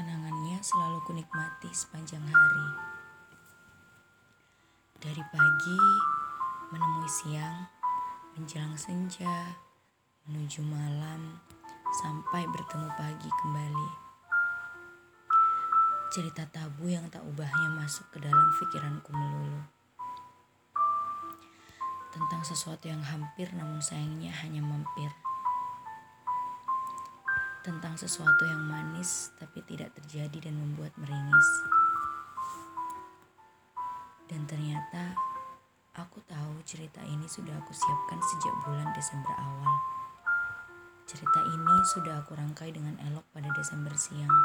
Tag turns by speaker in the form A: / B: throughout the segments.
A: Kenangannya selalu kunikmati sepanjang hari. Dari pagi menemui siang, menjelang senja, menuju malam, sampai bertemu pagi kembali. Cerita tabu yang tak ubahnya masuk ke dalam pikiranku melulu. Tentang sesuatu yang hampir namun sayangnya hanya mampir tentang sesuatu yang manis tapi tidak terjadi dan membuat meringis. Dan ternyata aku tahu cerita ini sudah aku siapkan sejak bulan Desember awal. Cerita ini sudah aku rangkai dengan elok pada Desember siang.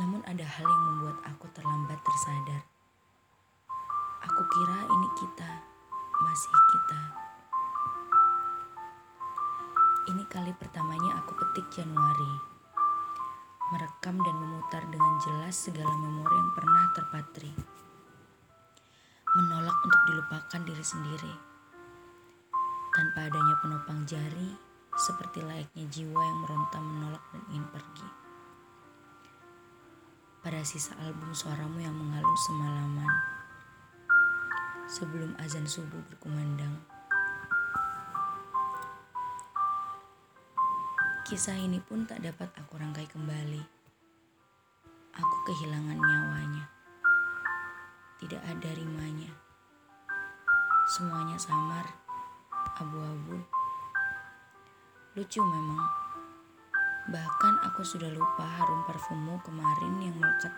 A: Namun ada hal yang membuat aku terlambat tersadar. Aku kira ini kita, masih kita. Ini kali pertamanya aku petik Januari. Merekam dan memutar dengan jelas segala memori yang pernah terpatri. Menolak untuk dilupakan diri sendiri. Tanpa adanya penopang jari, seperti layaknya jiwa yang meronta menolak dan ingin pergi. Pada sisa album suaramu yang mengalun semalaman. Sebelum azan subuh berkumandang. Kisah ini pun tak dapat aku rangkai kembali. Aku kehilangan nyawanya. Tidak ada rimanya. Semuanya samar, abu-abu. Lucu memang. Bahkan aku sudah lupa harum parfummu kemarin yang melekat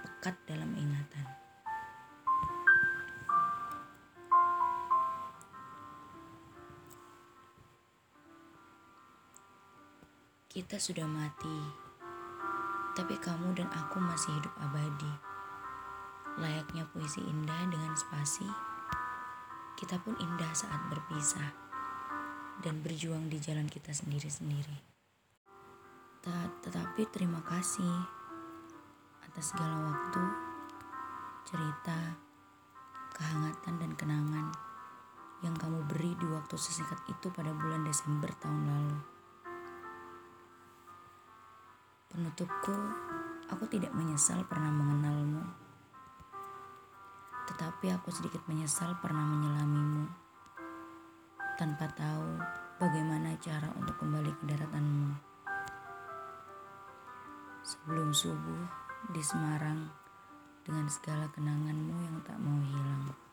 A: Kita sudah mati, tapi kamu dan aku masih hidup abadi. Layaknya puisi indah dengan spasi, kita pun indah saat berpisah dan berjuang di jalan kita sendiri-sendiri. Tetapi terima kasih atas segala waktu, cerita, kehangatan dan kenangan yang kamu beri di waktu sesingkat itu pada bulan Desember tahun lalu. Penutupku, aku tidak menyesal pernah mengenalmu. Tetapi aku sedikit menyesal pernah menyelamimu. Tanpa tahu bagaimana cara untuk kembali ke daratanmu. Sebelum subuh di Semarang dengan segala kenanganmu yang tak mau hilang.